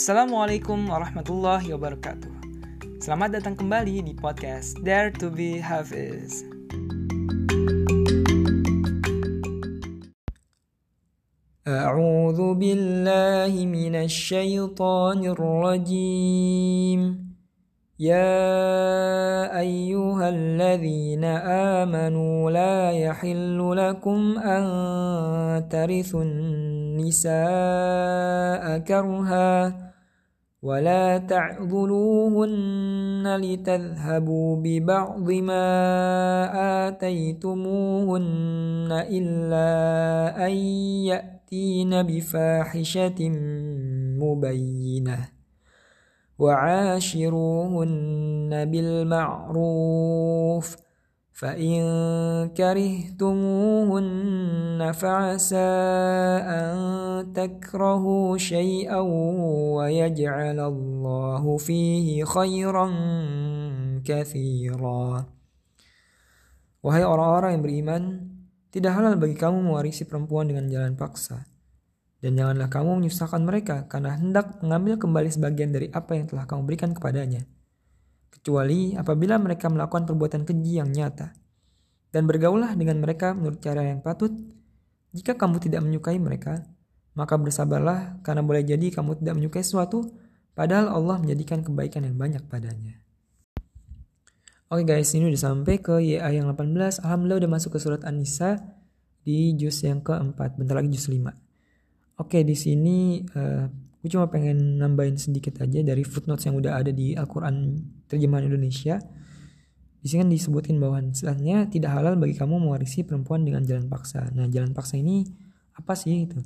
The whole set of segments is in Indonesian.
Assalamualaikum warahmatullahi wabarakatuh. Selamat datang kembali di podcast Dare to be Hafiz. أعوذ بالله من الشيطان الرجيم يا أيها الذين آمنوا لا يحل لكم أن ترثوا النساء كرها ولا تعضلوهن لتذهبوا ببعض ما آتيتموهن إلا أن يأتين بفاحشة مبينة. وعاشروهن بالمعروف فإن كرهتموهن فعسى أن تكرهوا شيئا ويجعل الله فيه خيرا كثيرا Wahai orang-orang yang beriman, tidak halal bagi kamu mewarisi perempuan dengan jalan paksa. Dan janganlah kamu menyusahkan mereka karena hendak mengambil kembali sebagian dari apa yang telah kamu berikan kepadanya. Kecuali apabila mereka melakukan perbuatan keji yang nyata. Dan bergaulah dengan mereka menurut cara yang patut. Jika kamu tidak menyukai mereka, maka bersabarlah karena boleh jadi kamu tidak menyukai sesuatu, padahal Allah menjadikan kebaikan yang banyak padanya. Oke guys, ini udah sampai ke YA yang 18. Alhamdulillah udah masuk ke surat An-Nisa di juz yang keempat. Bentar lagi juz 5. Oke, di sini uh, gue cuma pengen nambahin sedikit aja dari footnotes yang udah ada di Al-Quran terjemahan Indonesia. Di sini kan disebutkan bahwa sebenarnya tidak halal bagi kamu mewarisi perempuan dengan jalan paksa. Nah, jalan paksa ini apa sih itu?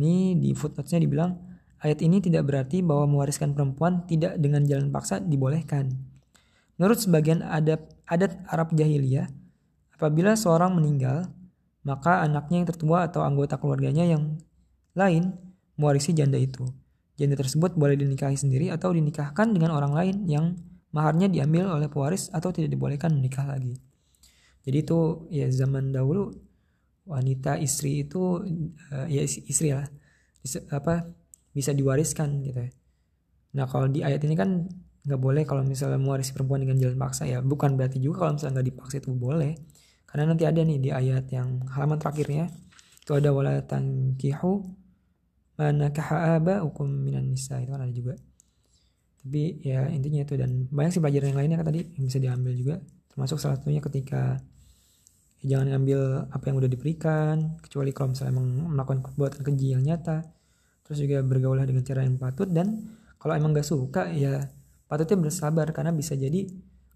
Ini di footnotesnya dibilang ayat ini tidak berarti bahwa mewariskan perempuan tidak dengan jalan paksa dibolehkan. Menurut sebagian adat adat Arab jahiliyah, apabila seorang meninggal, maka anaknya yang tertua atau anggota keluarganya yang lain mewarisi janda itu. Janda tersebut boleh dinikahi sendiri atau dinikahkan dengan orang lain yang maharnya diambil oleh pewaris atau tidak dibolehkan menikah lagi. Jadi itu ya zaman dahulu wanita istri itu uh, ya istri lah. Apa bisa diwariskan gitu ya. Nah kalau di ayat ini kan nggak boleh kalau misalnya mewarisi perempuan dengan jalan paksa ya. Bukan berarti juga kalau misalnya nggak dipaksa itu boleh. Karena nanti ada nih di ayat yang halaman terakhirnya. Itu ada wala tankihu manakaha hukum minan nisa. Itu kan ada juga. Tapi ya intinya itu. Dan banyak sih pelajaran yang lainnya kan tadi yang bisa diambil juga. Termasuk salah satunya ketika jangan ngambil apa yang udah diberikan kecuali kalau misalnya emang melakukan perbuatan keji yang nyata terus juga bergaulah dengan cara yang patut dan kalau emang gak suka ya patutnya bersabar karena bisa jadi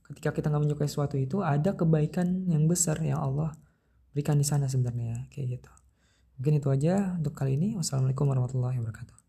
ketika kita nggak menyukai sesuatu itu ada kebaikan yang besar yang Allah berikan di sana sebenarnya kayak gitu Mungkin itu aja untuk kali ini. Wassalamualaikum warahmatullahi wabarakatuh.